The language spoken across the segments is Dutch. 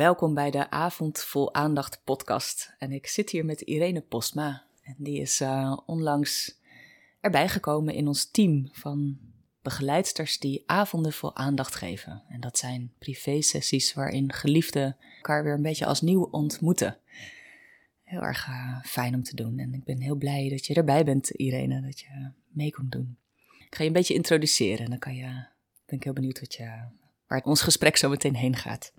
Welkom bij de Avond Vol Aandacht podcast. En ik zit hier met Irene Postma. En die is uh, onlangs erbij gekomen in ons team van begeleidsters die avonden vol aandacht geven. En dat zijn privé-sessies waarin geliefden elkaar weer een beetje als nieuw ontmoeten. Heel erg uh, fijn om te doen. En ik ben heel blij dat je erbij bent, Irene, dat je mee komt doen. Ik ga je een beetje introduceren en dan kan je, ben ik heel benieuwd wat je, waar ons gesprek zo meteen heen gaat.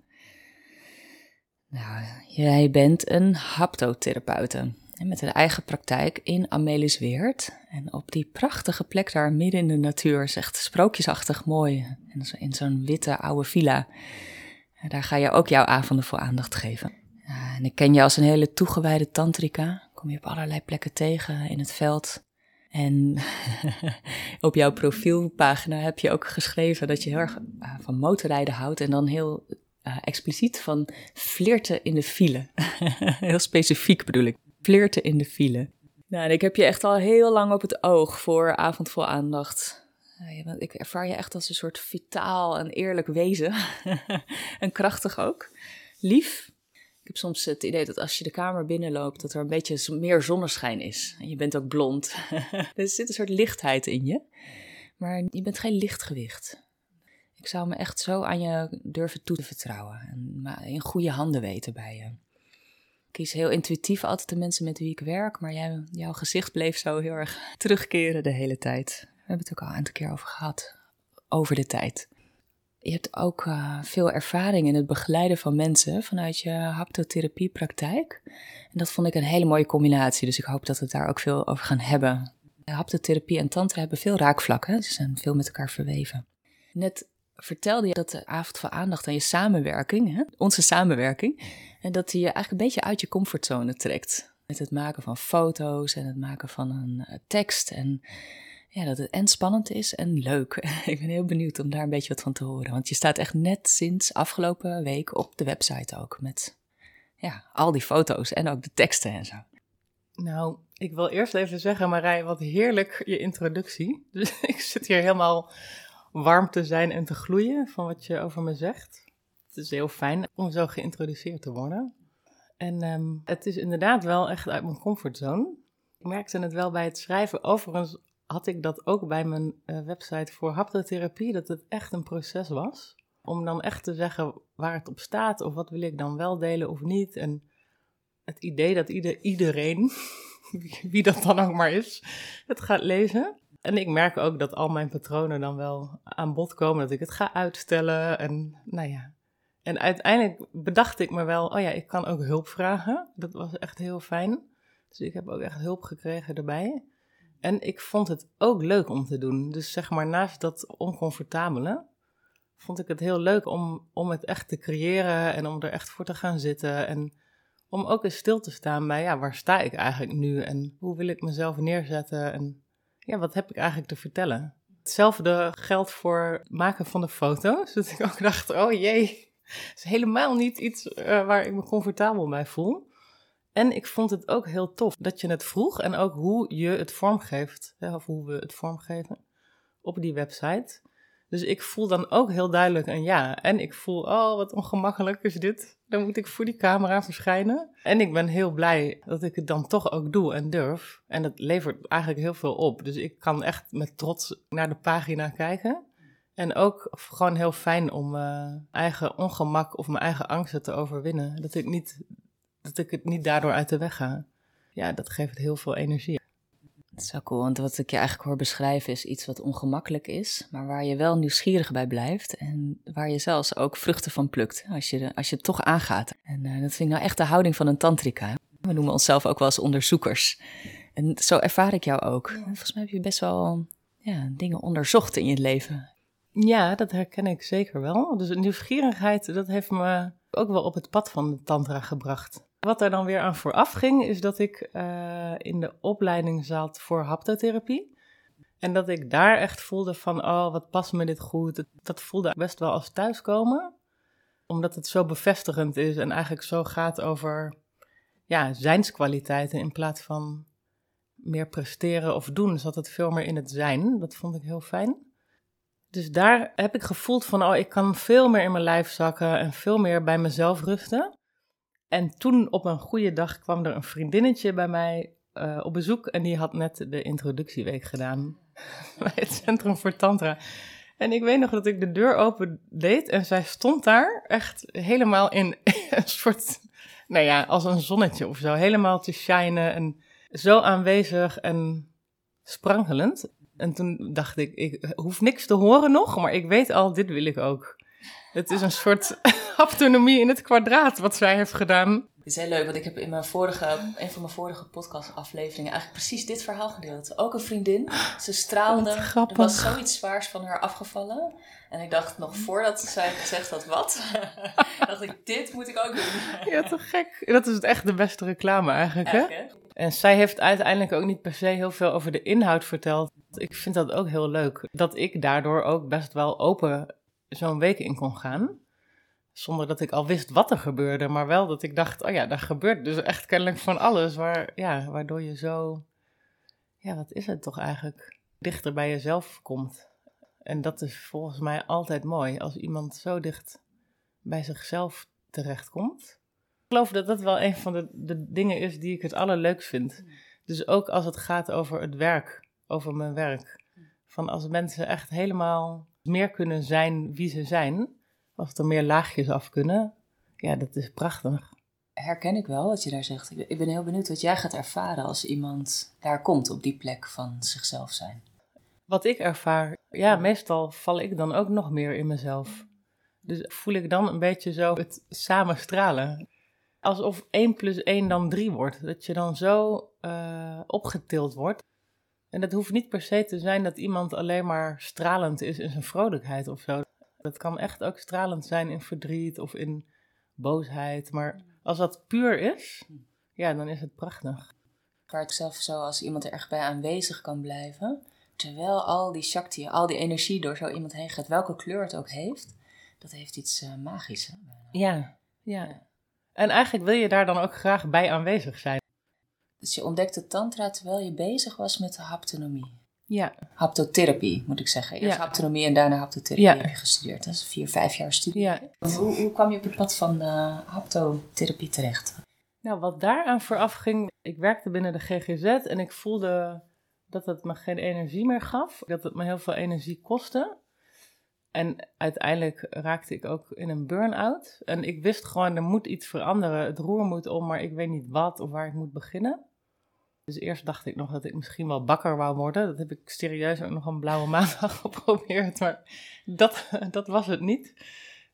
Nou, jij bent een haptotherapeute met een eigen praktijk in Amelisweert. En op die prachtige plek daar midden in de natuur echt sprookjesachtig mooi. En in zo'n witte oude villa. Daar ga je ook jouw avonden voor aandacht geven. En ik ken je als een hele toegewijde tantrika. Kom je op allerlei plekken tegen in het veld. En op jouw profielpagina heb je ook geschreven dat je heel erg eh, van motorrijden houdt. En dan heel uh, expliciet van flirten in de file. heel specifiek bedoel ik. Flirten in de file. Nou, en ik heb je echt al heel lang op het oog voor avond vol aandacht. Uh, ik ervaar je echt als een soort vitaal en eerlijk wezen. en krachtig ook. Lief. Ik heb soms het idee dat als je de kamer binnenloopt, dat er een beetje meer zonneschijn is. En je bent ook blond. er zit een soort lichtheid in je. Maar je bent geen lichtgewicht. Ik zou me echt zo aan je durven toe te vertrouwen en in goede handen weten bij je. Ik kies heel intuïtief altijd de mensen met wie ik werk, maar jij, jouw gezicht bleef zo heel erg terugkeren de hele tijd. We hebben het ook al een aantal keer over gehad, over de tijd. Je hebt ook uh, veel ervaring in het begeleiden van mensen vanuit je haptotherapiepraktijk. En dat vond ik een hele mooie combinatie, dus ik hoop dat we het daar ook veel over gaan hebben. Haptotherapie en tantra hebben veel raakvlakken, ze zijn veel met elkaar verweven. Net vertelde je dat de avond van aandacht aan je samenwerking, hè, onze samenwerking, en dat die je eigenlijk een beetje uit je comfortzone trekt. Met het maken van foto's en het maken van een uh, tekst. En ja, dat het en spannend is en leuk. Ik ben heel benieuwd om daar een beetje wat van te horen. Want je staat echt net sinds afgelopen week op de website ook. Met ja, al die foto's en ook de teksten en zo. Nou, ik wil eerst even zeggen, Marij, wat heerlijk je introductie. Dus ik zit hier helemaal warm te zijn en te gloeien van wat je over me zegt. Het is heel fijn om zo geïntroduceerd te worden. En um, het is inderdaad wel echt uit mijn comfortzone. Ik merkte het wel bij het schrijven. Overigens had ik dat ook bij mijn uh, website voor haptotherapie, dat het echt een proces was. Om dan echt te zeggen waar het op staat, of wat wil ik dan wel delen of niet. En het idee dat ieder, iedereen, wie dat dan ook maar is, het gaat lezen. En ik merk ook dat al mijn patronen dan wel aan bod komen, dat ik het ga uitstellen. En nou ja. En uiteindelijk bedacht ik me wel, oh ja, ik kan ook hulp vragen. Dat was echt heel fijn. Dus ik heb ook echt hulp gekregen erbij. En ik vond het ook leuk om te doen. Dus zeg maar, naast dat oncomfortabele, vond ik het heel leuk om, om het echt te creëren en om er echt voor te gaan zitten. En om ook eens stil te staan bij, ja, waar sta ik eigenlijk nu en hoe wil ik mezelf neerzetten en ja, wat heb ik eigenlijk te vertellen? Hetzelfde geldt voor het maken van de foto's. Dat ik ook dacht, oh jee, het is helemaal niet iets uh, waar ik me comfortabel bij voel. En ik vond het ook heel tof dat je het vroeg en ook hoe je het vormgeeft, of hoe we het vormgeven op die website. Dus ik voel dan ook heel duidelijk een ja. En ik voel, oh, wat ongemakkelijk is dit. Dan moet ik voor die camera verschijnen. En ik ben heel blij dat ik het dan toch ook doe en durf. En het levert eigenlijk heel veel op. Dus ik kan echt met trots naar de pagina kijken. En ook gewoon heel fijn om mijn eigen ongemak of mijn eigen angsten te overwinnen. Dat ik, niet, dat ik het niet daardoor uit de weg ga. Ja, dat geeft heel veel energie. Dat is wel cool, want wat ik je eigenlijk hoor beschrijven is iets wat ongemakkelijk is, maar waar je wel nieuwsgierig bij blijft en waar je zelfs ook vruchten van plukt als je, als je het toch aangaat. En uh, dat vind ik nou echt de houding van een tantrika. We noemen onszelf ook wel als onderzoekers. En zo ervaar ik jou ook. Volgens mij heb je best wel ja, dingen onderzocht in je leven. Ja, dat herken ik zeker wel. Dus nieuwsgierigheid, dat heeft me ook wel op het pad van de tantra gebracht. Wat er dan weer aan vooraf ging, is dat ik uh, in de opleiding zat voor haptotherapie. En dat ik daar echt voelde van, oh, wat past me dit goed. Dat voelde best wel als thuiskomen. Omdat het zo bevestigend is en eigenlijk zo gaat over ja, zijnskwaliteiten in plaats van meer presteren of doen. Zat het veel meer in het zijn. Dat vond ik heel fijn. Dus daar heb ik gevoeld van, oh, ik kan veel meer in mijn lijf zakken en veel meer bij mezelf rusten. En toen op een goede dag kwam er een vriendinnetje bij mij uh, op bezoek en die had net de introductieweek gedaan bij het Centrum voor Tantra. En ik weet nog dat ik de deur open deed en zij stond daar echt helemaal in een soort, nou ja, als een zonnetje of zo. Helemaal te shinen en zo aanwezig en sprankelend. En toen dacht ik, ik hoef niks te horen nog, maar ik weet al, dit wil ik ook. Het is een soort autonomie in het kwadraat wat zij heeft gedaan. Het is heel leuk, want ik heb in mijn vorige, een van mijn vorige podcastafleveringen eigenlijk precies dit verhaal gedeeld. Ook een vriendin. Ze straalde. Er was zoiets zwaars van haar afgevallen. En ik dacht nog voordat zij gezegd had wat, dacht ik, dit moet ik ook doen. ja, toch gek. Dat is echt de beste reclame eigenlijk, hè? En zij heeft uiteindelijk ook niet per se heel veel over de inhoud verteld. Ik vind dat ook heel leuk. Dat ik daardoor ook best wel open zo'n week in kon gaan. Zonder dat ik al wist wat er gebeurde, maar wel dat ik dacht, oh ja, daar gebeurt dus echt kennelijk van alles. Waar, ja, waardoor je zo, ja, wat is het toch eigenlijk, dichter bij jezelf komt. En dat is volgens mij altijd mooi, als iemand zo dicht bij zichzelf terechtkomt. Ik geloof dat dat wel een van de, de dingen is die ik het allerleukst vind. Dus ook als het gaat over het werk, over mijn werk. Van als mensen echt helemaal meer kunnen zijn wie ze zijn, als er meer laagjes af kunnen, ja, dat is prachtig. Herken ik wel wat je daar zegt. Ik ben heel benieuwd wat jij gaat ervaren als iemand daar komt op die plek van zichzelf zijn. Wat ik ervaar, ja, meestal val ik dan ook nog meer in mezelf. Dus voel ik dan een beetje zo het samen stralen. Alsof 1 plus 1 dan 3 wordt. Dat je dan zo uh, opgetild wordt. En dat hoeft niet per se te zijn dat iemand alleen maar stralend is in zijn vrolijkheid of zo. Dat kan echt ook stralend zijn in verdriet of in boosheid. Maar als dat puur is, ja, dan is het prachtig. Waar ik zelf zo als iemand er echt bij aanwezig kan blijven. Terwijl al die shakti, al die energie door zo iemand heen gaat, welke kleur het ook heeft, dat heeft iets uh, magisch. Hè? Ja, ja. En eigenlijk wil je daar dan ook graag bij aanwezig zijn. Dus je ontdekte tantra terwijl je bezig was met de haptonomie. Ja. Haptotherapie, moet ik zeggen. Eerst ja. haptonomie en daarna haptotherapie ja. heb je gestudeerd. Dat is vier, vijf jaar studie. Ja. Hoe, hoe kwam je op het pad van uh, haptotherapie terecht? Nou, wat daaraan vooraf ging, ik werkte binnen de GGZ en ik voelde dat het me geen energie meer gaf. Dat het me heel veel energie kostte. En uiteindelijk raakte ik ook in een burn-out. En ik wist gewoon, er moet iets veranderen. Het roer moet om, maar ik weet niet wat of waar ik moet beginnen. Dus eerst dacht ik nog dat ik misschien wel bakker wou worden. Dat heb ik serieus ook nog een blauwe maandag geprobeerd, maar dat, dat was het niet.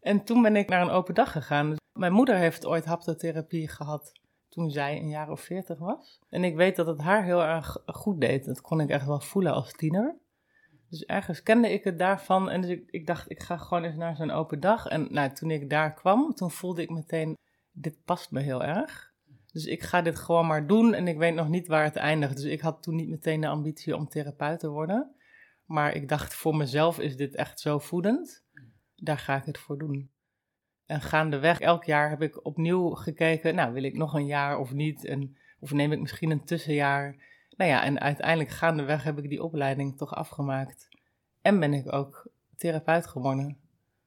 En toen ben ik naar een open dag gegaan. Dus mijn moeder heeft ooit haptotherapie gehad toen zij een jaar of veertig was. En ik weet dat het haar heel erg goed deed. Dat kon ik echt wel voelen als tiener. Dus ergens kende ik het daarvan en dus ik, ik dacht, ik ga gewoon eens naar zo'n open dag. En nou, toen ik daar kwam, toen voelde ik meteen, dit past me heel erg. Dus ik ga dit gewoon maar doen en ik weet nog niet waar het eindigt. Dus ik had toen niet meteen de ambitie om therapeut te worden. Maar ik dacht, voor mezelf is dit echt zo voedend. Daar ga ik het voor doen. En gaandeweg, elk jaar heb ik opnieuw gekeken, nou wil ik nog een jaar of niet? En, of neem ik misschien een tussenjaar? Nou ja, en uiteindelijk gaandeweg heb ik die opleiding toch afgemaakt. En ben ik ook therapeut geworden.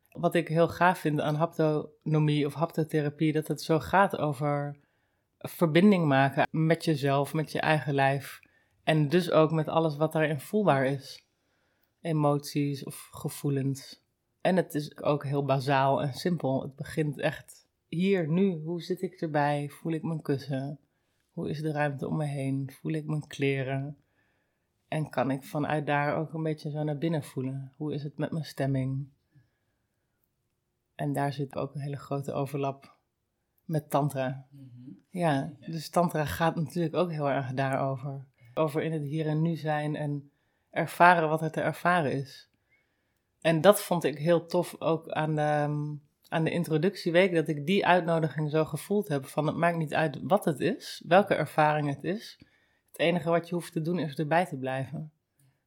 Wat ik heel gaaf vind aan haptonomie of haptotherapie, dat het zo gaat over verbinding maken met jezelf, met je eigen lijf. En dus ook met alles wat daarin voelbaar is. Emoties of gevoelens. En het is ook heel bazaal en simpel. Het begint echt hier, nu. Hoe zit ik erbij? Voel ik mijn kussen? Hoe is de ruimte om me heen? Voel ik mijn kleren? En kan ik vanuit daar ook een beetje zo naar binnen voelen? Hoe is het met mijn stemming? En daar zit ook een hele grote overlap met tantra. Mhm. Ja, dus tantra gaat natuurlijk ook heel erg daarover. Over in het hier en nu zijn en ervaren wat er te ervaren is. En dat vond ik heel tof ook aan de, ehm, aan de introductieweek, dat ik die uitnodiging zo gevoeld heb van het maakt niet uit wat het is, welke ervaring het is. Het enige wat je hoeft te doen is erbij te blijven.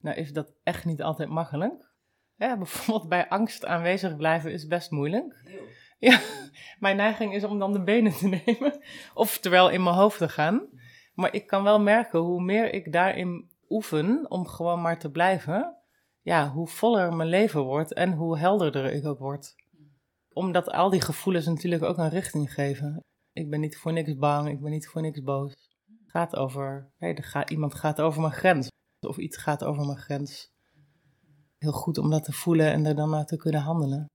Nou is dat echt niet altijd makkelijk. Ja, bijvoorbeeld bij angst aanwezig blijven is best moeilijk. Mijn neiging is om dan de benen te nemen. Of terwijl in mijn hoofd te gaan. Maar ik kan wel merken hoe meer ik daarin oefen om gewoon maar te blijven. ja, hoe voller mijn leven wordt en hoe helderder ik ook word. Omdat al die gevoelens natuurlijk ook een richting geven. Ik ben niet voor niks bang, ik ben niet voor niks boos. Het gaat over, er iemand gaat over mijn grens. Of iets gaat over mijn grens. Heel goed om dat te voelen en er dan naar te kunnen handelen.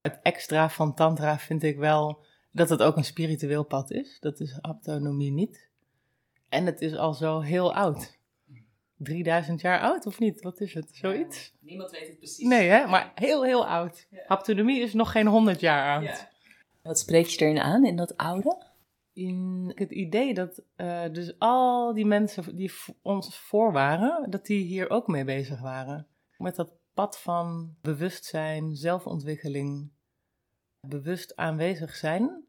Het extra van Tantra vind ik wel dat het ook een spiritueel pad is. Dat is autonomie niet. En het is al zo heel oud. 3000 jaar oud of niet? Wat is het? Zoiets? niemand weet het precies. Nee, hè? maar heel, heel oud. Haptonomie is nog geen 100 jaar oud. Wat spreek je erin aan, in dat oude? In het idee dat uh, dus al die mensen die ons voor waren, dat die hier ook mee bezig waren. Met dat pad van bewustzijn, zelfontwikkeling, bewust aanwezig zijn.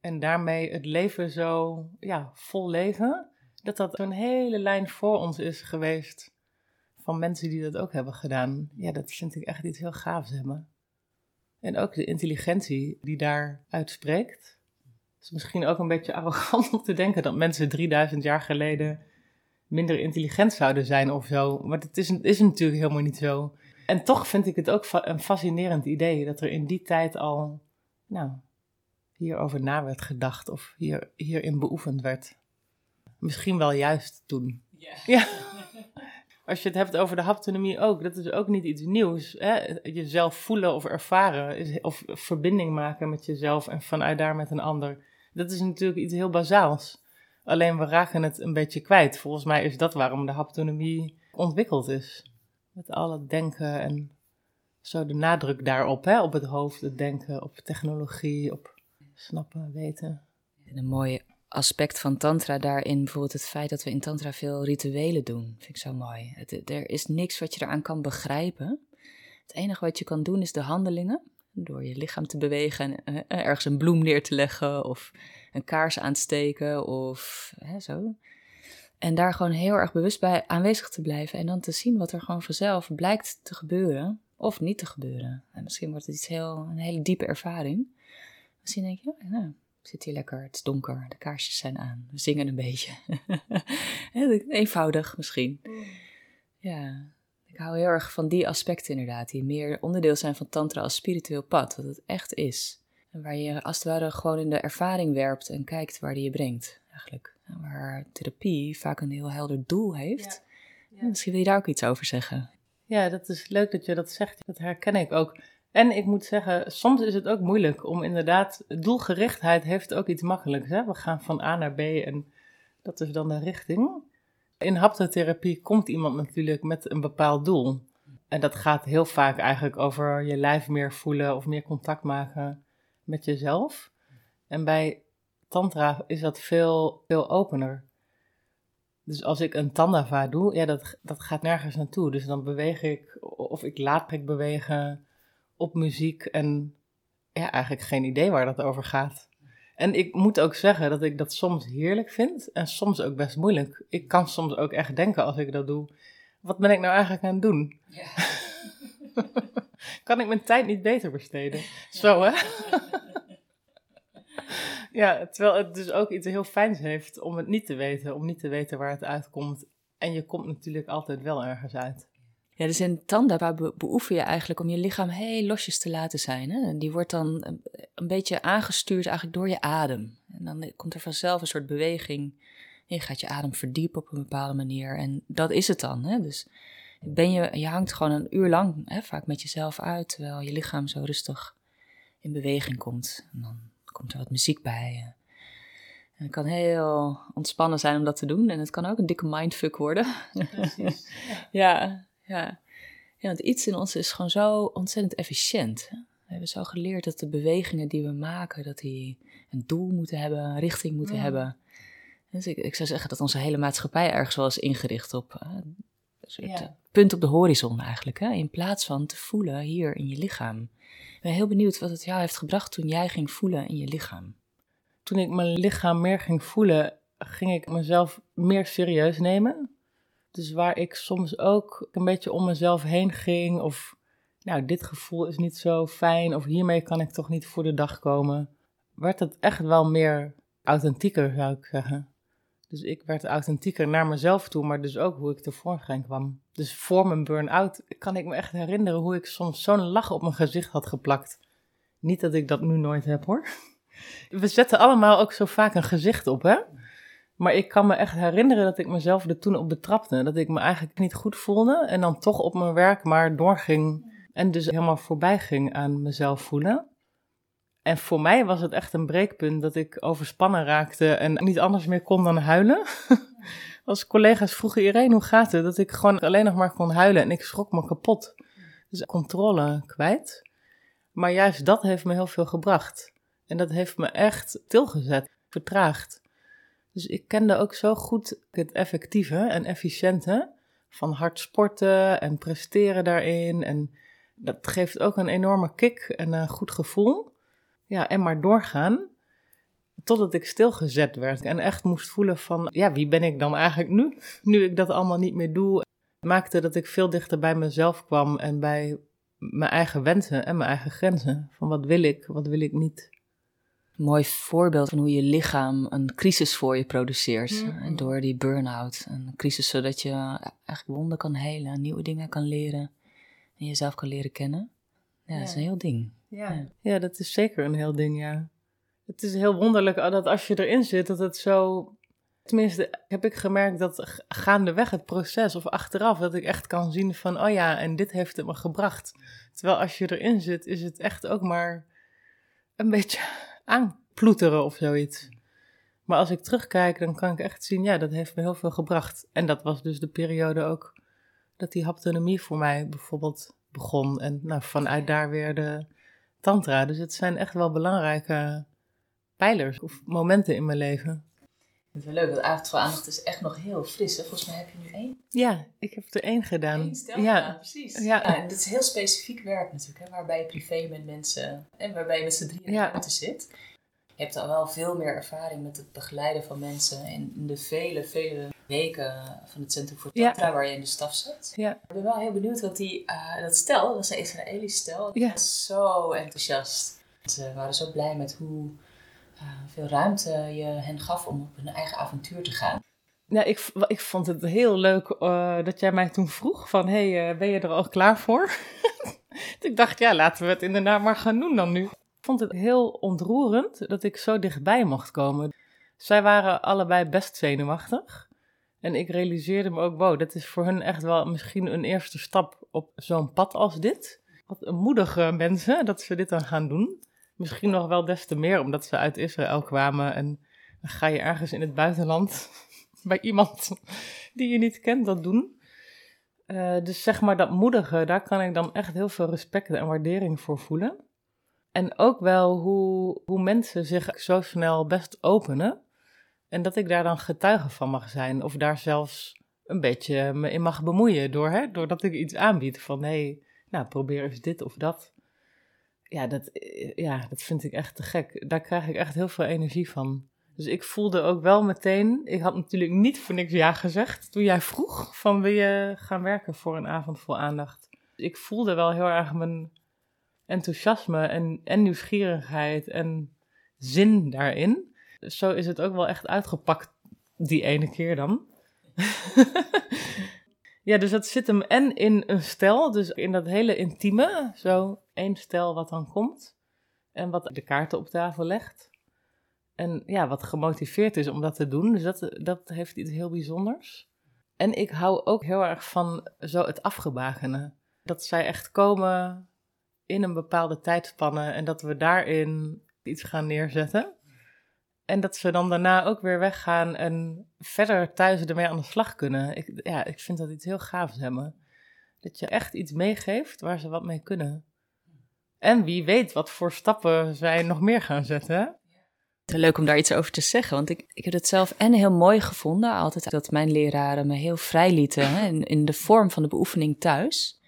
En daarmee het leven zo ja, vol leven dat dat een hele lijn voor ons is geweest van mensen die dat ook hebben gedaan. Ja, dat vind ik echt iets heel gaafs hebben. En ook de intelligentie die daar uitspreekt. Het is misschien ook een beetje arrogant om te denken dat mensen 3000 jaar geleden minder intelligent zouden zijn of zo. Maar het is, is natuurlijk helemaal niet zo. En toch vind ik het ook een fascinerend idee dat er in die tijd al nou, hierover na werd gedacht of hier, hierin beoefend werd misschien wel juist toen. Ja. Als je het hebt over de haptonomie ook, dat is ook niet iets nieuws. Hè? Jezelf voelen of ervaren, of verbinding maken met jezelf en vanuit daar met een ander. Dat is natuurlijk iets heel bazaals. Alleen we raken het een beetje kwijt. Volgens mij is dat waarom de haptonomie ontwikkeld is. Met al het denken en zo de nadruk daarop, hè? op het hoofd, het denken, op technologie, op snappen, weten. een mooie aspect van Tantra daarin, bijvoorbeeld het feit dat we in Tantra veel rituelen doen, vind ik zo mooi. Er is niks wat je eraan kan begrijpen. Het enige wat je kan doen is de handelingen. Door je lichaam te bewegen en eh, ergens een bloem neer te leggen of een kaars aan te steken of hè, zo. En daar gewoon heel erg bewust bij aanwezig te blijven en dan te zien wat er gewoon vanzelf blijkt te gebeuren of niet te gebeuren. En misschien wordt het iets heel, een hele diepe ervaring. Misschien denk je, nou, ik zit hier lekker, het is donker, de kaarsjes zijn aan, we zingen een beetje. Eenvoudig misschien. Ja, ik hou heel erg van die aspecten inderdaad, die meer onderdeel zijn van tantra als spiritueel pad, wat het echt is. En waar je als het ware gewoon in de ervaring werpt en kijkt waar die je brengt, eigenlijk. Waar therapie vaak een heel helder doel heeft. Ja. Misschien wil je daar ook iets over zeggen. Ja, dat is leuk dat je dat zegt. Dat herken ik ook. En ik moet zeggen, soms is het ook moeilijk om inderdaad, doelgerichtheid heeft ook iets makkelijks. Hè? We gaan van A naar B en dat is dan de richting. In haptotherapie komt iemand natuurlijk met een bepaald doel. En dat gaat heel vaak eigenlijk over je lijf meer voelen of meer contact maken met jezelf. En bij tantra is dat veel, veel opener. Dus als ik een tandava doe, ja, dat, dat gaat nergens naartoe. Dus dan beweeg ik, of ik laat ik bewegen op muziek en ja, eigenlijk geen idee waar dat over gaat. En ik moet ook zeggen dat ik dat soms heerlijk vind en soms ook best moeilijk. Ik kan soms ook echt denken als ik dat doe, wat ben ik nou eigenlijk aan het doen? Ja. kan ik mijn tijd niet beter besteden? Zo hè? ja, terwijl het dus ook iets heel fijns heeft om het niet te weten, om niet te weten waar het uitkomt. En je komt natuurlijk altijd wel ergens uit. Ja, dus in tanda beoefen je eigenlijk om je lichaam heel losjes te laten zijn. Hè? En die wordt dan een, beetje aangestuurd eigenlijk door je adem. En dan komt er vanzelf een soort beweging. Je gaat je adem verdiepen op een bepaalde manier. En dat is het dan. Hè? Dus ben je, je hangt gewoon een uur lang hè, vaak met jezelf uit, terwijl je lichaam zo rustig in beweging komt. En dan komt er wat muziek bij. En het kan heel ontspannen zijn om dat te doen. En het kan ook een dikke mindfuck worden. Precies. ja ja. ja, want iets in ons is gewoon zo ontzettend efficiënt. We hebben zo geleerd dat de bewegingen die we maken, dat die een doel moeten hebben, een richting moeten hebben. Dus ik, ik, zou zeggen dat onze hele maatschappij ergens wel is ingericht op een soort punt op de horizon eigenlijk. Hè? In plaats van te voelen hier in je lichaam. Ik ben heel benieuwd wat het jou heeft gebracht toen jij ging voelen in je lichaam. Toen ik mijn lichaam meer ging voelen, ging ik mezelf meer serieus nemen. Dus waar ik soms ook een beetje om mezelf heen ging, of nou, dit gevoel is niet zo fijn, of hiermee kan ik toch niet voor de dag komen, werd het echt wel meer authentieker, zou ik zeggen. Dus ik werd authentieker naar mezelf toe, maar dus ook hoe ik tevoorschijn kwam. Dus voor mijn burn-out kan ik me echt herinneren hoe ik soms zo'n lach op mijn gezicht had geplakt. Niet dat ik dat nu nooit heb hoor. We zetten allemaal ook zo vaak een gezicht op, hè? Maar ik kan me echt herinneren dat ik mezelf er toen op betrapte. Dat ik me eigenlijk niet goed voelde en dan toch op mijn werk maar doorging. En dus helemaal voorbij ging aan mezelf voelen. En voor mij was het echt een breekpunt dat ik overspannen raakte en niet anders meer kon dan huilen. Als collega's vroegen iedereen hoe gaat het, dat ik gewoon alleen nog maar kon huilen en ik schrok me kapot. Dus controle kwijt. Maar juist dat heeft me heel veel gebracht. En dat heeft me echt stilgezet, vertraagd. Dus ik kende ook zo goed het effectieve en efficiënte van hard sporten en presteren daarin. En dat geeft ook een enorme kick en een goed gevoel. Ja, en maar doorgaan totdat ik stilgezet werd en echt moest voelen van, ja, wie ben ik dan eigenlijk nu? Nu ik dat allemaal niet meer doe, maakte dat ik veel dichter bij mezelf kwam en bij mijn eigen wensen en mijn eigen grenzen. Van wat wil ik, wat wil ik niet. Mooi voorbeeld van hoe je lichaam een crisis voor je produceert. Mm. Door die burn-out. Een crisis zodat je eigenlijk wonden kan helen, nieuwe dingen kan leren en jezelf kan leren kennen. Ja, dat is een heel ding. Ja. ja, dat is zeker een heel ding, ja. Het is heel wonderlijk dat als je erin zit, dat het zo. Tenminste, heb ik gemerkt dat gaandeweg het proces of achteraf, dat ik echt kan zien van, oh ja, en dit heeft het me gebracht. Terwijl als je erin zit, is het echt ook maar een beetje aanploeteren of zoiets. Maar als ik terugkijk, dan kan ik echt zien, ja, dat heeft me heel veel gebracht. En dat was dus de periode ook dat die haptonomie voor mij bijvoorbeeld begon. En nou, vanuit daar weer de tantra. Dus het zijn echt wel belangrijke pijlers of momenten in mijn leven. Het is wel leuk, dat avond voor aandacht is echt nog heel fris. Hè? Volgens mij heb je nu één. Ja, ik heb er één gedaan. Eén stel ja. precies. Ja. en dat is heel specifiek werk natuurlijk, hè? waarbij je privé met mensen en waarbij je met z'n drieën in ruimte zit. Je hebt al wel veel meer ervaring met het begeleiden van mensen in de vele, vele weken van het Centrum voor Tantra waar je in de staf zat. Ja. Ik ben wel heel benieuwd wat die, uh, dat stel, dat was een Israëlisch stel, ja. was zo enthousiast. Ze waren zo blij met hoe uh, veel ruimte je hen gaf om op hun eigen avontuur te gaan. Ja, ik, ik vond het heel leuk uh, dat jij mij toen vroeg van, hey, ben je er al klaar voor? ik dacht, ja, laten we het inderdaad maar gaan doen dan nu. Vond het heel ontroerend dat ik zo dichtbij mocht komen. Zij waren allebei best zenuwachtig. En ik realiseerde me ook, wow, dat is voor hun echt wel misschien een eerste stap op zo'n pad als dit. Wat moedige mensen dat ze dit dan gaan doen. Misschien nog wel des te meer omdat ze uit Israël kwamen en dan ga je ergens in het buitenland bij iemand die je niet kent dat doen. Uh, dus zeg maar dat moedige, daar kan ik dan echt heel veel respect en waardering voor voelen. En ook wel hoe, hoe mensen zich zo snel best openen. En dat ik daar dan getuige van mag zijn. Of daar zelfs een beetje me in mag bemoeien. Door, hè, doordat ik iets aanbied van hé, nou probeer eens dit of dat. Ja dat, ja, dat vind ik echt te gek. Daar krijg ik echt heel veel energie van. Dus ik voelde ook wel meteen, ik had natuurlijk niet voor niks ja gezegd toen jij vroeg van wil je gaan werken voor een avond vol aandacht. Ik voelde wel heel erg mijn enthousiasme en, en nieuwsgierigheid en zin daarin. Zo is het ook wel echt uitgepakt die ene keer dan. ja, dus dat zit hem en in een stel, dus in dat hele intieme, zo één stel wat dan komt en wat de kaarten op tafel legt. En ja, wat gemotiveerd is om dat te doen. Dus dat, dat heeft iets heel bijzonders. En ik hou ook heel erg van zo het afgebakenen. Dat zij echt komen in een bepaalde tijdspanne en dat we daarin iets gaan neerzetten. En dat ze dan daarna ook weer weggaan en verder thuis ermee aan de slag kunnen. Ik, ja, ik vind dat iets heel gaafs hebben. Dat je echt iets meegeeft waar ze wat mee kunnen. En wie weet wat voor stappen zij nog meer gaan zetten. Leuk om daar iets over te zeggen, want ik, ik heb het zelf en heel mooi gevonden. Altijd dat mijn leraren me heel vrij lieten hè, in, in de vorm van de beoefening thuis.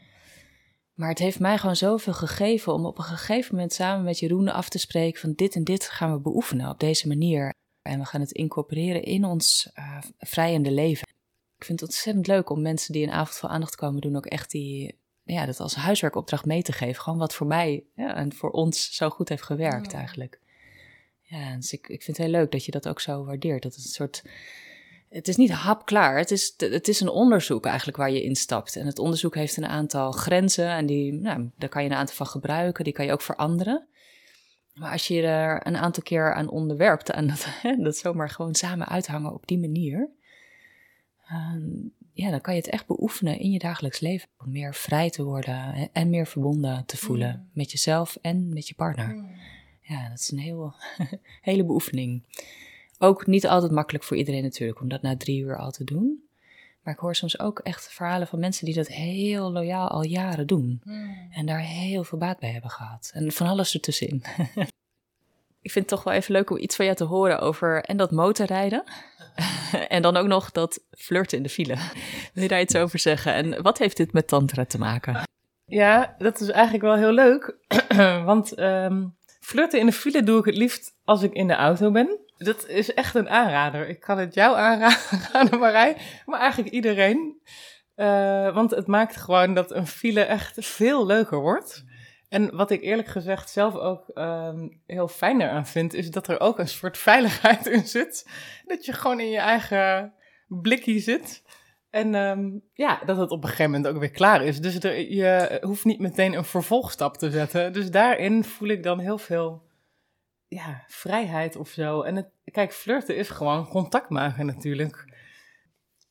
Maar het heeft mij gewoon zoveel gegeven om op een gegeven moment samen met Jeroen af te spreken van dit en dit gaan we beoefenen op deze manier. En we gaan het incorporeren in ons uh, vrijende leven. Ik vind het ontzettend leuk om mensen die een avond voor aandacht komen doen ook echt die, ja, dat als huiswerkopdracht mee te geven. Gewoon wat voor mij ja, en voor ons zo goed heeft gewerkt eigenlijk. Ja, dus ik, ik vind het heel leuk dat je dat ook zo waardeert. Dat het een soort het is niet hapklaar. Het is, het is een onderzoek eigenlijk waar je instapt. En het onderzoek heeft een aantal grenzen en die, nou, daar kan je een aantal van gebruiken. Die kan je ook veranderen. Maar als je er een aantal keer aan onderwerpt en dat, dat zomaar gewoon samen uithangen op die manier, ehm, ja, dan kan je het echt beoefenen in je dagelijks leven. Om meer vrij te worden en meer verbonden te voelen mm. met jezelf en met je partner. Mm. Ja, dat is een heel, hele beoefening. Ook niet altijd makkelijk voor iedereen natuurlijk, om dat na drie uur al te doen. Maar ik hoor soms ook echt verhalen van mensen die dat heel loyaal al jaren doen. Hmm. En daar heel veel baat bij hebben gehad. En van alles ertussenin. ik vind het toch wel even leuk om iets van jou te horen over en dat motorrijden. en dan ook nog dat flirten in de file. Wil je daar iets over zeggen? En wat heeft dit met tantra te maken? Ja, dat is eigenlijk wel heel leuk. Want um, flirten in de file doe ik het liefst als ik in de auto ben. Dat is echt een aanrader. Ik kan het jou aanraden, Marij, maar eigenlijk iedereen. Uh, want het maakt gewoon dat een file echt veel leuker wordt. En wat ik eerlijk gezegd zelf ook um, heel fijn eraan vind, is dat er ook een soort veiligheid in zit. Dat je gewoon in je eigen blikje zit. En um, ja, dat het op een gegeven moment ook weer klaar is. Dus je hoeft niet meteen een vervolgstap te zetten. Dus daarin voel ik dan heel veel ja, vrijheid of zo. En het, kijk, flirten is gewoon contact maken natuurlijk.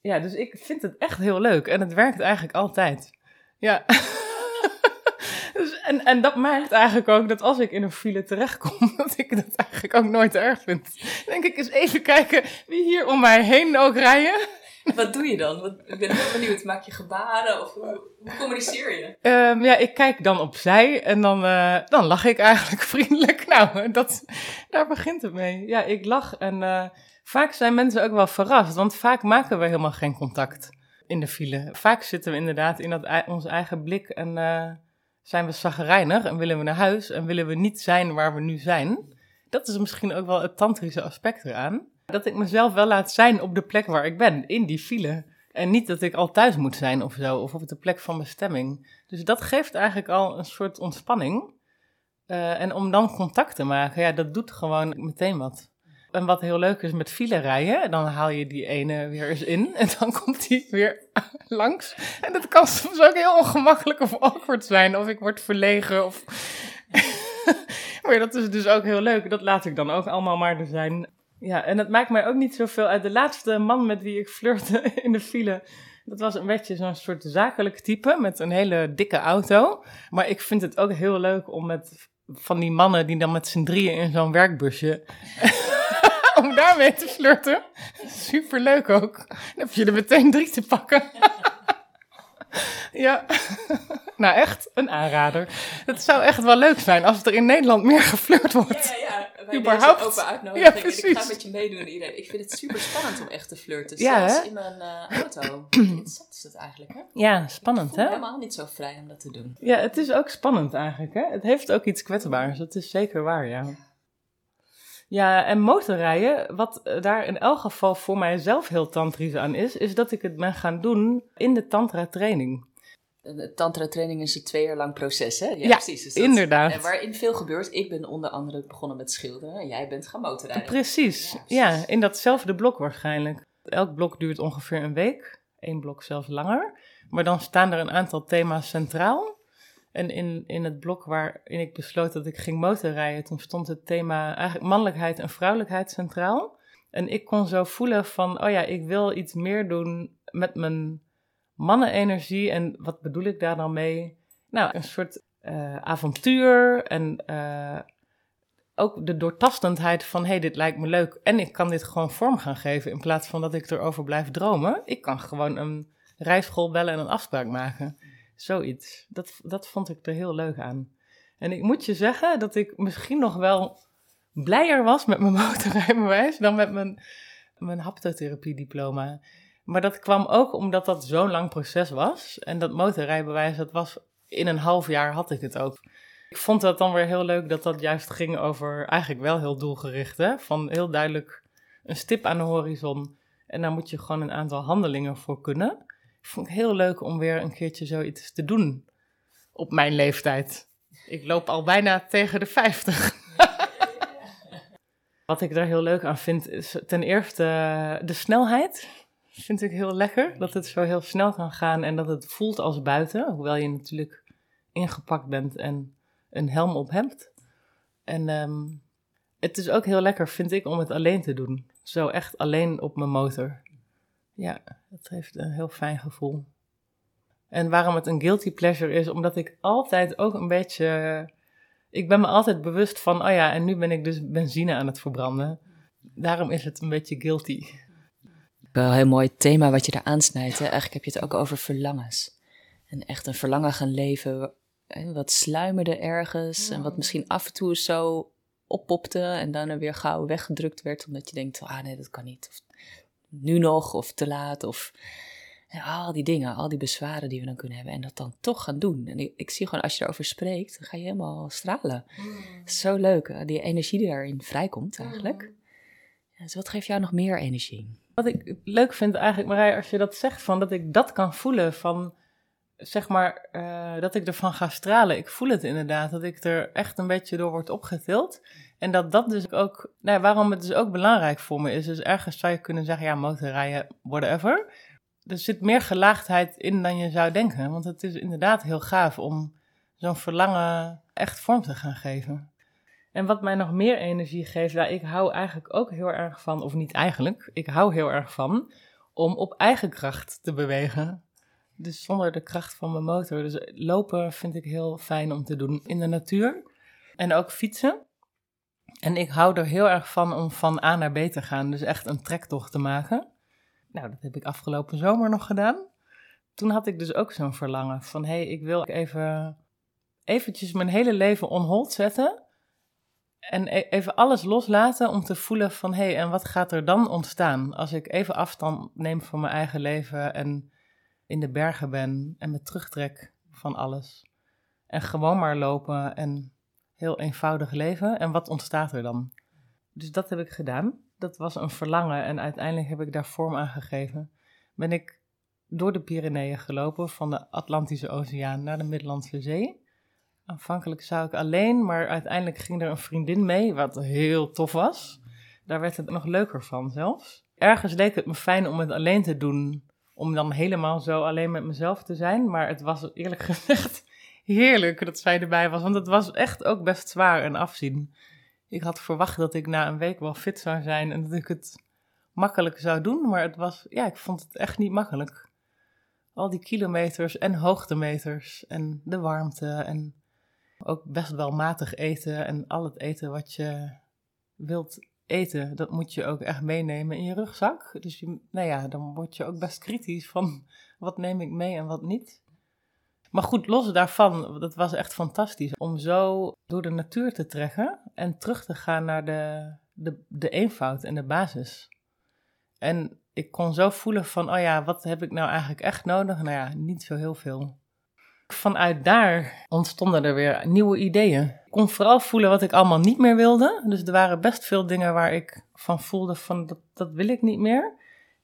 Ja, dus ik vind het echt heel leuk. En het werkt eigenlijk altijd. Ja. dus, en, en dat maakt eigenlijk ook dat als ik in een file terechtkom, dat ik dat eigenlijk ook nooit erg vind. denk ik eens even kijken wie hier om mij heen ook rijden. Wat doe je dan? Wat, ik ben heel benieuwd. Maak je gebaren of hoe, communiceer je? Um, ja, ik kijk dan opzij en dan, uh, dan lach ik eigenlijk vriendelijk. Nou, dat, daar begint het mee. Ja, ik lach en uh, vaak zijn mensen ook wel verrast, want vaak maken we helemaal geen contact in de file. Vaak zitten we inderdaad in dat, ons eigen blik en uh, zijn we zagrijnig en willen we naar huis en willen we niet zijn waar we nu zijn. Dat is misschien ook wel het tantrische aspect eraan dat ik mezelf wel laat zijn op de plek waar ik ben, in die file. En niet dat ik al thuis moet zijn of zo, of op de plek van bestemming. Dus dat geeft eigenlijk al een soort ontspanning. Uh, en om dan contact te maken, ja, dat doet gewoon meteen wat. En wat heel leuk is met file rijden, dan haal je die ene weer eens in en dan komt die weer langs. En dat kan soms ook heel ongemakkelijk of awkward zijn, of ik word verlegen of... maar dat is dus ook heel leuk, dat laat ik dan ook allemaal maar er zijn. Ja, en het maakt mij ook niet zoveel uit. De laatste man met wie ik flirte in de file, dat was een beetje zo'n soort zakelijk type met een hele dikke auto. Maar ik vind het ook heel leuk om met van die mannen die dan met z'n drieën in zo'n werkbusje. om daarmee te flirten. Super leuk ook. Dan heb je er meteen drie te pakken. ja, nou echt een aanrader. Het zou echt wel leuk zijn als er in Nederland meer geflirt wordt. Ja, bij Überhaupt. open uitnodiging. Ja, precies. Ik ga met je meedoen. Iedereen. Ik vind het super spannend om echt te flirten. Ja, Zelfs in mijn uh, auto. Interessant is dat eigenlijk, hè? Ja, spannend, hè? helemaal niet zo vrij om dat te doen. Ja, het is ook spannend eigenlijk, hè? Het heeft ook iets kwetsbaars. Dat is zeker waar, ja. Ja, en motorrijden, wat daar in elk geval voor mijzelf heel tantrisch aan is, is dat ik het ben gaan doen in de tantra training. Tantra training is een twee jaar lang proces, hè? Ja, precies. Dus inderdaad. En waarin veel gebeurt. Ik ben onder andere begonnen met schilderen en jij bent gaan motorrijden. Precies. Ja, precies. ja, in datzelfde blok waarschijnlijk. Elk blok duurt ongeveer een week. Eén blok zelfs langer. Maar dan staan er een aantal thema's centraal. En in, in het blok waarin ik besloot dat ik ging motorrijden, toen stond het thema eigenlijk mannelijkheid en vrouwelijkheid centraal. En ik kon zo voelen van, oh ja, ik wil iets meer doen met mijn mannenenergie. En wat bedoel ik daar dan mee? Nou, een soort uh, avontuur en uh, ook de doortastendheid van, hé, hey, dit lijkt me leuk. En ik kan dit gewoon vorm gaan geven in plaats van dat ik erover blijf dromen. Ik kan gewoon een rijschool bellen en een afspraak maken. Zoiets. Dat, dat vond ik er heel leuk aan. En ik moet je zeggen dat ik misschien nog wel blijer was met mijn motorrijbewijs dan met mijn, mijn haptotherapie-diploma. Maar dat kwam ook omdat dat zo'n lang proces was. En dat motorrijbewijs, dat was in een half jaar had ik het ook. Ik vond dat dan weer heel leuk dat dat juist ging over eigenlijk wel heel doelgericht. Hè? Van heel duidelijk een stip aan de horizon. En daar moet je gewoon een aantal handelingen voor kunnen vond ik heel leuk om weer een keertje zoiets te doen op mijn leeftijd. Ik loop al bijna tegen de 50. Wat ik daar heel leuk aan vind, is ten eerste de snelheid. Vind ik heel lekker. Dat het zo heel snel kan gaan en dat het voelt als buiten. Hoewel je natuurlijk ingepakt bent en een helm op hebt. En ehm, het is ook heel lekker, vind ik, om het alleen te doen. Zo echt alleen op mijn motor. Ja, dat heeft een heel fijn gevoel. En waarom het een guilty pleasure is, omdat ik altijd ook een beetje. Ik ben me altijd bewust van, oh ja, en nu ben ik dus benzine aan het verbranden. Daarom is het een beetje guilty. Wel een heel mooi thema wat je daar aansnijdt. Hè? Eigenlijk heb je het ook over verlangens. En echt een verlangen gaan leven, wat sluimerde ergens. En wat misschien af en toe zo oppopte en dan weer gauw weggedrukt werd. Omdat je denkt, ah nee, dat kan niet. Of nu nog, of te laat, of al die dingen, al die bezwaren die we dan kunnen hebben en dat dan toch gaan doen. En ik, ik zie gewoon, als je erover spreekt, dan ga je helemaal stralen. Mm. Zo leuk, die energie die daarin vrijkomt eigenlijk. Mm. Ja, dus wat geeft jou nog meer energie? Wat ik leuk vind eigenlijk, Marij, als je dat zegt, van dat ik dat kan voelen van, zeg maar, uh, dat ik ervan ga stralen. Ik voel het inderdaad, dat ik er echt een beetje door word opgetild. En dat dat dus ook, nou, waarom het dus ook belangrijk voor me is. Dus ergens zou je kunnen zeggen, ja, motorrijden, whatever er zit meer gelaagdheid in dan je zou denken. Want het is inderdaad heel gaaf om zo'n verlangen echt vorm te gaan geven. En wat mij nog meer energie geeft, ja, ik hou eigenlijk ook heel erg van, of niet eigenlijk, ik hou heel erg van om op eigen kracht te bewegen. Dus zonder de kracht van mijn motor. Dus lopen vind ik heel fijn om te doen in de natuur. En ook fietsen. En ik hou er heel erg van om van A naar B te gaan. Dus echt een trektocht te maken. Nou, dat heb ik afgelopen zomer nog gedaan. Toen had ik dus ook zo'n verlangen van, hé, hey, ik wil even eventjes mijn hele leven on hold zetten. En e-, even alles loslaten om te voelen van, hé, hey, en wat gaat er dan ontstaan als ik even afstand neem van mijn eigen leven en in de bergen ben en me terugtrek van alles. En gewoon maar lopen en heel eenvoudig leven. En wat ontstaat er dan? Dus dat heb ik gedaan dat was een verlangen en uiteindelijk heb ik daar vorm aan gegeven. Ben ik door de Pyreneeën gelopen, van de Atlantische Oceaan naar de Middellandse Zee. Aanvankelijk zou ik alleen, maar uiteindelijk ging er een vriendin mee, wat heel tof was. Daar werd het nog leuker van zelfs. Ergens leek het me fijn om het alleen te doen, om dan helemaal zo alleen met mezelf te zijn. Maar het was eerlijk gezegd heerlijk dat zij erbij was, want het was echt ook best zwaar en afzien. Ik had verwacht dat ik na een week wel fit zou zijn en dat ik het makkelijk zou doen, maar het was, ja, ik vond het echt niet makkelijk. Al die kilometers en hoogtemeters en de warmte en ook best wel matig eten en al het eten wat je wilt eten, dat moet je ook echt meenemen in je rugzak. Dus je, nou ja, dan word je ook best kritisch van wat neem ik mee en wat niet. Maar goed, los daarvan, dat was echt fantastisch om zo door de natuur te trekken en terug te gaan naar de, de, de eenvoud en de basis. En ik kon zo voelen van, oh ja, wat heb ik nou eigenlijk echt nodig? Nou ja, niet zo heel veel. Vanuit daar ontstonden er weer nieuwe ideeën. Ik kon vooral voelen wat ik allemaal niet meer wilde. Dus er waren best veel dingen waar ik van voelde van, dat, dat wil ik niet meer.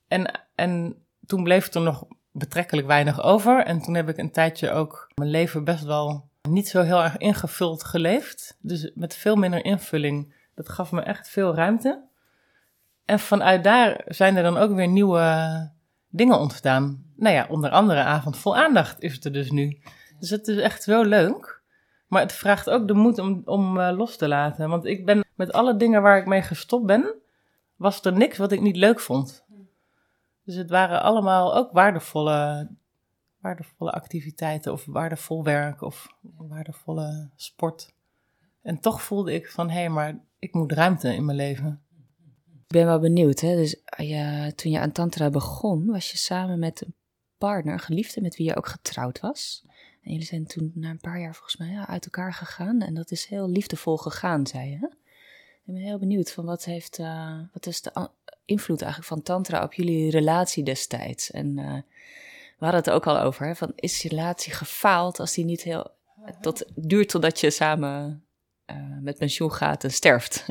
En, en toen bleef er nog betrekkelijk weinig over. En toen heb ik een tijdje ook mijn leven best wel niet zo heel erg ingevuld geleefd. Dus met veel minder invulling. Dat gaf me echt veel ruimte. En vanuit daar zijn er dan ook weer nieuwe dingen ontstaan. Nou ja, onder andere Avond Vol Aandacht is het er dus nu. Dus het is echt zo leuk. Maar het vraagt ook de moed om, om uh, los te laten. Want ik ben met alle dingen waar ik mee gestopt ben, was er niks wat ik niet leuk vond. Dus het waren allemaal ook waardevolle, waardevolle activiteiten of waardevol werk of waardevolle sport. En toch voelde ik van, hé, hey, maar ik moet ruimte in mijn leven. Ik ben wel benieuwd, hè? Dus eh, ja, toen je aan Tantra begon, was je samen met partner, geliefde met wie je ook getrouwd was. En jullie zijn toen na een paar jaar volgens mij ja, uit elkaar gegaan. En dat is heel liefdevol gegaan, zei je. Ik ben heel benieuwd van wat heeft, uh, wat is de invloed eigenlijk van tantra op jullie relatie destijds? En uh, we hadden het ook al over, van is je relatie gefaald als die niet heel, tot, duurt totdat je samen uh, met pensioen gaat en sterft?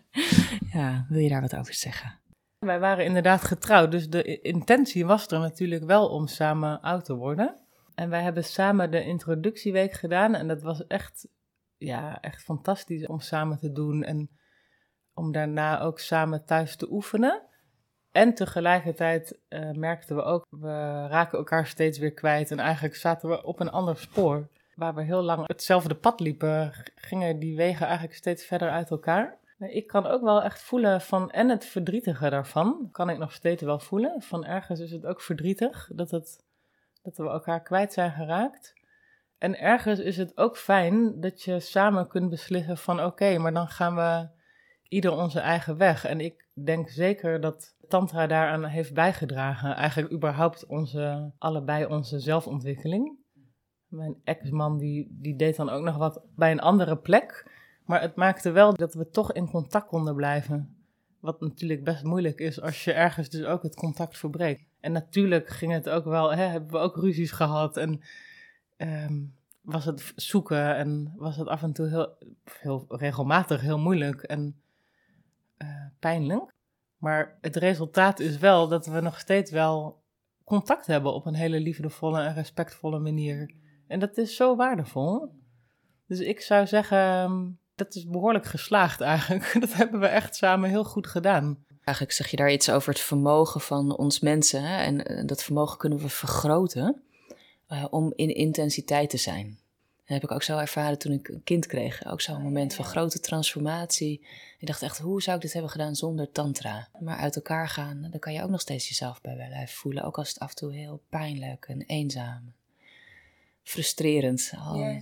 ja, wil je daar wat over zeggen? Wij waren inderdaad getrouwd, dus de intentie was er natuurlijk wel om samen oud te worden. En wij hebben samen de introductieweek gedaan en dat was echt, ja, echt fantastisch om samen te doen. En om daarna ook samen thuis te oefenen. En tegelijkertijd uh, merkten we ook, we raken elkaar steeds weer kwijt. En eigenlijk zaten we op een ander spoor. Waar we heel lang hetzelfde pad liepen, gingen die wegen eigenlijk steeds verder uit elkaar. Ik kan ook wel echt voelen van, en het verdrietige daarvan, kan ik nog steeds wel voelen. Van ergens is het ook verdrietig dat, het, dat we elkaar kwijt zijn geraakt. En ergens is het ook fijn dat je samen kunt beslissen van oké, maar dan gaan we ieder onze eigen weg. En ik denk zeker dat Tantra daaraan heeft bijgedragen. Eigenlijk überhaupt onze, allebei onze zelfontwikkeling. Mijn ex-man die, die deed dan ook nog wat bij een andere plek. Maar het maakte wel dat we toch in contact konden blijven. Wat natuurlijk best moeilijk is als je ergens dus ook het contact verbreekt. En natuurlijk ging het ook wel, hè, hebben we ook ruzies gehad. En ehm, was het zoeken en was het af en toe heel, heel regelmatig heel moeilijk en uh, pijnlijk. Maar het resultaat is wel dat we nog steeds wel contact hebben op een hele liefdevolle en respectvolle manier. En dat is zo waardevol. Dus ik zou zeggen, ehm, dat is behoorlijk geslaagd eigenlijk. Dat hebben we echt samen heel goed gedaan. Eigenlijk zeg je daar iets over het vermogen van ons mensen. Hè? En eh, dat vermogen kunnen we vergroten uh, om in intensiteit te zijn. Dat heb ik ook zo ervaren toen ik een kind kreeg. Ook zo'n moment van grote transformatie. Ik dacht echt, hoe zou ik dit hebben gedaan zonder tantra? Maar uit elkaar gaan, dan kan je ook nog steeds jezelf bij blijven voelen. Ook als het af en toe heel pijnlijk en eenzaam. Frustrerend.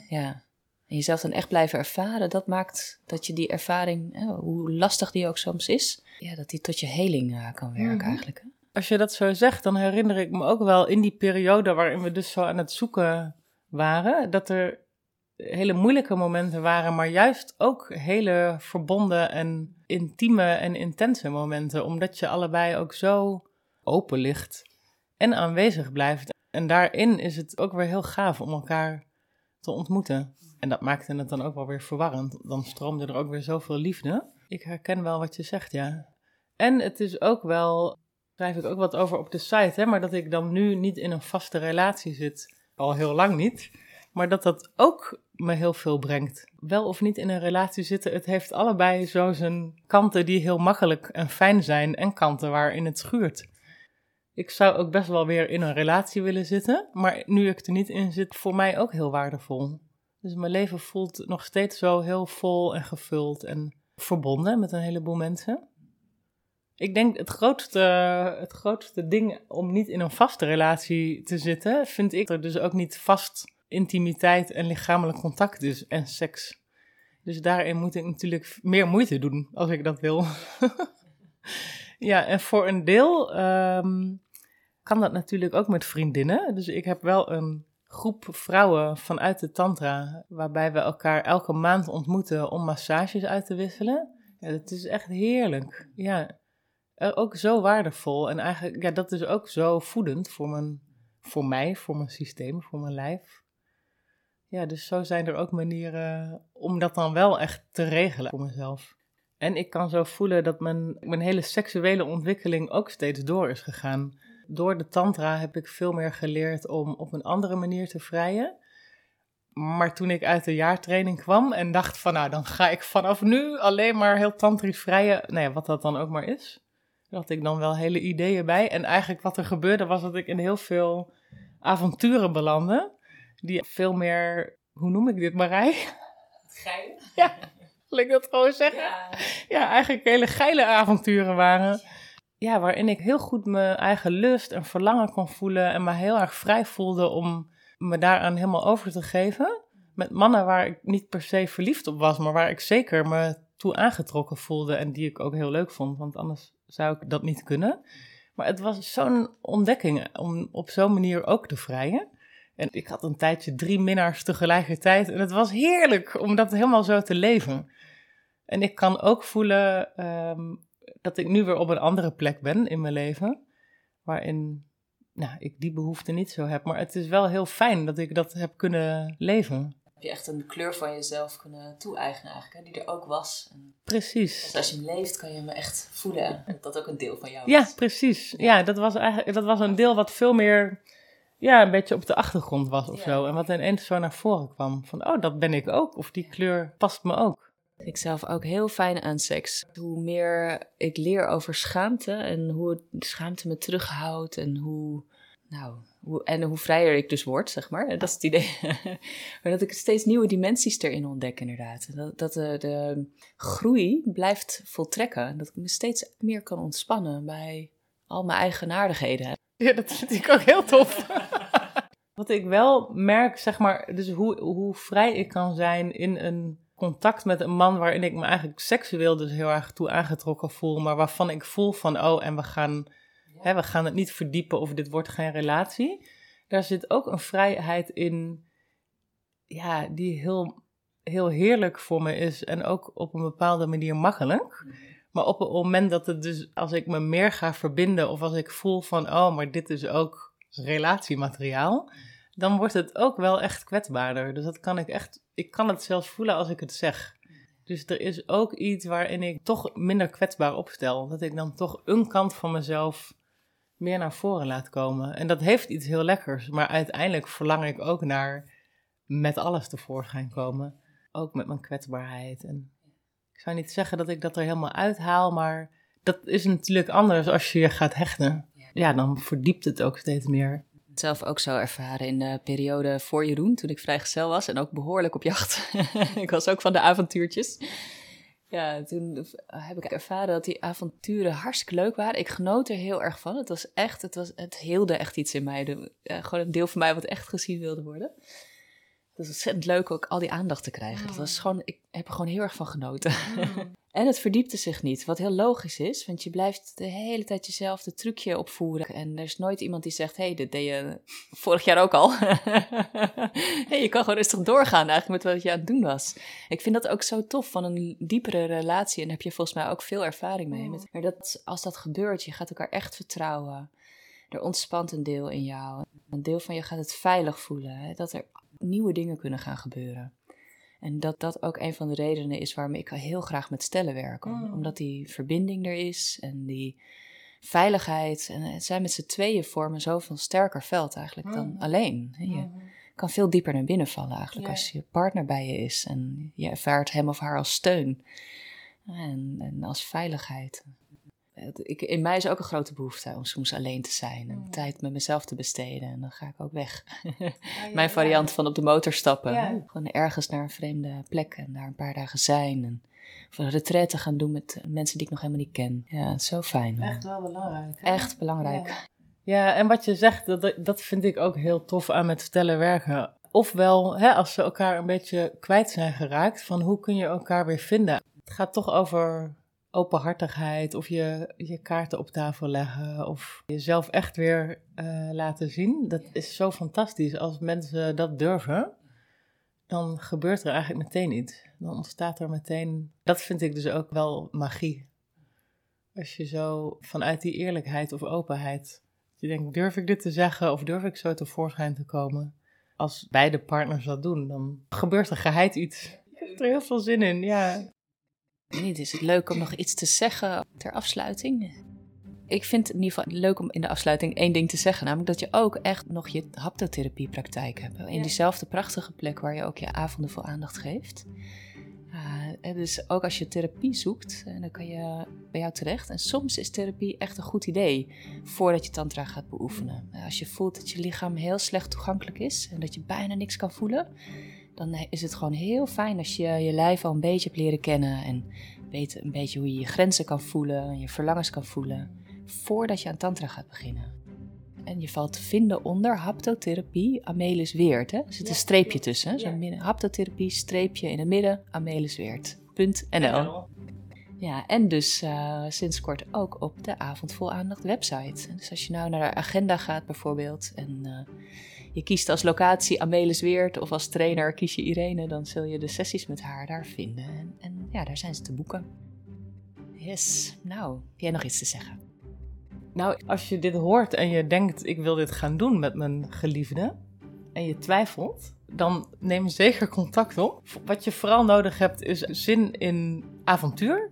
Ja. En jezelf dan echt blijven ervaren, dat maakt dat je die ervaring, hoe lastig die ook soms is, ja, dat die tot je heling uh, kan werken mhm. eigenlijk. Als je dat zo zegt, dan herinner ik me ook wel in die periode waarin we dus zo aan het zoeken waren, dat er hele moeilijke momenten waren, maar juist ook hele verbonden en intieme en intense momenten, omdat je allebei ook zo open ligt en aanwezig blijft. En daarin is het ook weer heel gaaf om elkaar te ontmoeten. En dat maakte het dan ook wel weer verwarrend. Dan stroomde er ook weer zoveel liefde. Ik herken wel wat je zegt, ja. En het is ook wel, schrijf ik ook wat over op de site, hè, maar dat ik dan nu niet in een vaste relatie zit. Al heel lang niet. Maar dat dat ook me heel veel brengt. Wel of niet in een relatie zitten, het heeft allebei zo zijn kanten die heel makkelijk en fijn zijn en kanten waarin het schuurt. Ik zou ook best wel weer in een relatie willen zitten, maar nu ik er niet in zit, voor mij ook heel waardevol. Dus mijn leven voelt nog steeds zo heel vol en gevuld en verbonden met een heleboel mensen. Ik denk het grootste, het grootste ding om niet in een vaste relatie te zitten, vind ik er dus ook niet vast intimiteit en lichamelijk contact dus en seks. Dus daarin moet ik natuurlijk meer moeite doen als ik dat wil. ja, en voor een deel ehm, kan dat natuurlijk ook met vriendinnen. Dus ik heb wel een groep vrouwen vanuit de Tantra, waarbij we elkaar elke maand ontmoeten om massages uit te wisselen. Ja, dat is echt heerlijk. Ja, ook zo waardevol. En eigenlijk, ja, dat is ook zo voedend voor, mijn, voor mij, voor mijn systeem, voor mijn lijf. Ja, dus zo zijn er ook manieren om dat dan wel echt te regelen voor mezelf. En ik kan zo voelen dat mijn, mijn hele seksuele ontwikkeling ook steeds door is gegaan. Door de tantra heb ik veel meer geleerd om op een andere manier te vrijen. Maar toen ik uit de jaartraining kwam en dacht van nou, dan ga ik vanaf nu alleen maar heel tantrisch vrijen. Nou ja, wat dat dan ook maar is. Had ik dan wel hele ideeën bij. En eigenlijk wat er gebeurde was dat ik in heel veel avonturen belandde die veel meer, hoe noem ik dit, Marij? Geil. Ja, wil ik dat gewoon zeggen? Ja. ja, eigenlijk hele geile avonturen waren. Ja, waarin ik heel goed mijn eigen lust en verlangen kon voelen en me heel erg vrij voelde om me daaraan helemaal over te geven. Met mannen waar ik niet per se verliefd op was, maar waar ik zeker me toe aangetrokken voelde en die ik ook heel leuk vond, want anders zou ik dat niet kunnen. Maar het was zo'n ontdekking om op zo'n manier ook te vrijen. En ik had een tijdje drie minnaars tegelijkertijd. En het was heerlijk om dat helemaal zo te leven. En ik kan ook voelen ehm, dat ik nu weer op een andere plek ben in mijn leven. Waarin nou, ik die behoefte niet zo heb. Maar het is wel heel fijn dat ik dat heb kunnen leven. Heb je echt een kleur van jezelf kunnen toe-eigenen eigenlijk, hè, die er ook was. precies. Dus als je hem leeft, kan je hem echt voelen dat dat ook een deel van jou is. Ja, precies. Ja, dat, was eigenlijk, dat was een deel wat veel meer ja, een beetje op de achtergrond was of zo. En wat ineens zo naar voren kwam. Van, oh, dat ben ik ook. Of die kleur past me ook. Ik zelf ook heel fijn aan seks. Hoe meer ik leer over schaamte en hoe schaamte me terughoudt en hoe, nou, hoe, en hoe vrijer ik dus word, zeg maar. Dat is het idee. maar dat ik steeds nieuwe dimensies erin ontdek, inderdaad. Dat, dat de, de groei blijft voltrekken. Dat ik me steeds meer kan ontspannen bij al mijn eigenaardigheden. Ja, dat vind ik ook heel tof. Wat ik wel merk, zeg maar, dus hoe, hoe vrij ik kan zijn in een contact met een man waarin ik me eigenlijk seksueel dus heel erg toe aangetrokken voel, maar waarvan ik voel van, oh, en we gaan, hè, we gaan het niet verdiepen of dit wordt geen relatie. Daar zit ook een vrijheid in, ja, die heel, heel heerlijk voor me is en ook op een bepaalde manier makkelijk. Maar op het moment dat het dus, als ik me meer ga verbinden of als ik voel van, oh, maar dit is ook relatiemateriaal, dan wordt het ook wel echt kwetsbaarder. Dus dat kan ik echt, ik kan het zelfs voelen als ik het zeg. Dus er is ook iets waarin ik toch minder kwetsbaar opstel. Dat ik dan toch een kant van mezelf meer naar voren laat komen. En dat heeft iets heel lekkers. Maar uiteindelijk verlang ik ook naar met alles tevoorschijn komen. Ook met mijn kwetsbaarheid. En ik zou niet zeggen dat ik dat er helemaal uithaal, maar dat is natuurlijk anders als je je gaat hechten. Ja, dan verdiept het ook steeds meer zelf ook zo ervaren in de periode voor Jeroen, toen ik vrijgezel was en ook behoorlijk op jacht. ik was ook van de avontuurtjes. Ja, toen heb ik ervaren dat die avonturen hartstikke leuk waren. Ik genoot er heel erg van. Het was echt, het, was, het heelde echt iets in mij. De, gewoon een deel van mij wat echt gezien wilde worden. Het was ontzettend leuk ook al die aandacht te krijgen. Het was gewoon, ik heb er gewoon heel erg van genoten. Mm. En het verdiepte zich niet, wat heel logisch is, want je blijft de hele tijd jezelf de trucje opvoeren. En er is nooit iemand die zegt: hey, dit deed je vorig jaar ook al. hey, je kan gewoon rustig doorgaan eigenlijk met wat je aan het doen was. Ik vind dat ook zo tof van een diepere relatie. En daar heb je volgens mij ook veel ervaring mee. Maar dat, als dat gebeurt, je gaat elkaar echt vertrouwen. Er ontspant een deel in jou. Een deel van je gaat het veilig voelen. Hè? Dat er nieuwe dingen kunnen gaan gebeuren. En dat dat ook een van de redenen is waarom ik heel graag met stellen werk. Mm. Omdat die verbinding er is en die veiligheid. En het zijn met z'n tweeën vormen zoveel sterker veld eigenlijk dan mm. alleen. Je mm-hmm. kan veel dieper naar binnen vallen eigenlijk als je partner bij je is. En je ervaart hem of haar als steun. En, en als veiligheid ik, in mij is ook een grote behoefte om soms alleen te zijn en mm. tijd met mezelf te besteden. En dan ga ik ook weg. Mijn variant van op de motor stappen. Gewoon ergens naar een vreemde plek en daar een paar dagen zijn. En of een retraite gaan doen met mensen die ik nog helemaal niet ken. Ja, zo fijn. Echt wel belangrijk. Echt belangrijk. Ja. en wat je zegt, dat, dat vind ik ook heel tof aan met vertellen werken. Ofwel, hè, als ze elkaar een beetje kwijt zijn geraakt, van hoe kun je elkaar weer vinden? Het gaat toch over openhartigheid of je, je kaarten op tafel leggen of jezelf echt weer uh, laten zien. Dat is zo fantastisch. Als mensen dat durven, dan gebeurt er eigenlijk meteen iets. Dan ontstaat er meteen. Dat vind ik dus ook wel magie. Als je zo vanuit die eerlijkheid of openheid. Je denkt, durf ik dit te zeggen of durf ik zo tevoorschijn te komen? Als beide partners dat doen, dan gebeurt er geheid iets. Ik heb er heel veel zin in, ja niet, is het leuk om nog iets te zeggen ter afsluiting? Ik vind het in ieder geval leuk om in de afsluiting één ding te zeggen. Namelijk dat je ook echt nog je haptotherapiepraktijk hebt. In diezelfde prachtige plek waar je ook je avonden vol aandacht geeft. Uh, dus ook als je therapie zoekt, eh, dan kan je bij jou terecht. En soms is therapie echt een goed idee voordat je tantra gaat beoefenen. Als je voelt dat je lichaam heel slecht toegankelijk is en dat je bijna niks kan voelen, dan is het gewoon heel fijn als je je lijf al een beetje hebt leren kennen en weet een beetje hoe je je grenzen kan voelen en je verlangens kan voelen voordat je aan tantra gaat beginnen. En je valt te vinden onder haptotherapie Amelis Weert. Hè? Er zit een streepje tussen. Zo'n ja. haptotherapie streepje in het midden Amelis Weert.nl. Ja, en dus uh, sinds kort ook op de Avond Vol Aandacht website. Dus als je nou naar de agenda gaat bijvoorbeeld en uh, je kiest als locatie Amelis Weert of als trainer kies je Irene, dan zul je de sessies met haar daar vinden. En, en ja, daar zijn ze te boeken. Yes, nou, heb jij nog iets te zeggen? Nou, als je dit hoort en je denkt, ik wil dit gaan doen met mijn geliefde, en je twijfelt, dan neem zeker contact op. Wat je vooral nodig hebt is zin in avontuur.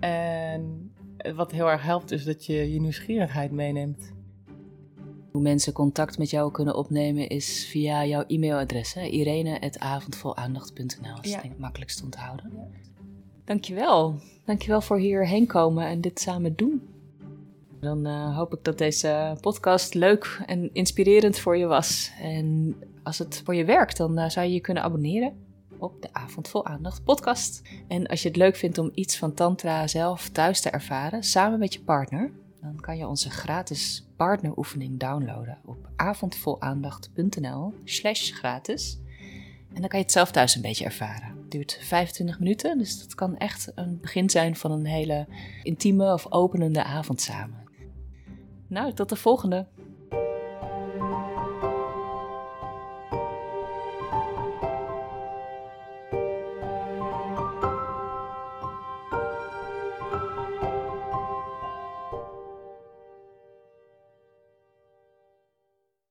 En wat heel erg helpt is dat je je nieuwsgierigheid meeneemt. Hoe mensen contact met jou kunnen opnemen is via jouw e-mailadres. Irene.avondvolaandacht.nl. Dat is ja. denk ik makkelijkst te onthouden. Dankjewel. Dankjewel voor hierheen komen en dit samen doen. Dan uh, hoop ik dat deze podcast leuk en inspirerend voor je was. En als het voor je werkt, dan uh, zou je je kunnen abonneren op de Avond Vol Aandacht podcast. En als je het leuk vindt om iets van Tantra zelf thuis te ervaren, samen met je partner, dan kan je onze gratis partneroefening downloaden op avondvolaandacht.nl slash gratis. En dan kan je het zelf thuis een beetje ervaren. Het duurt 25 minuten, dus dat kan echt een begin zijn van een hele intieme of openende avond samen. Nou, tot de volgende.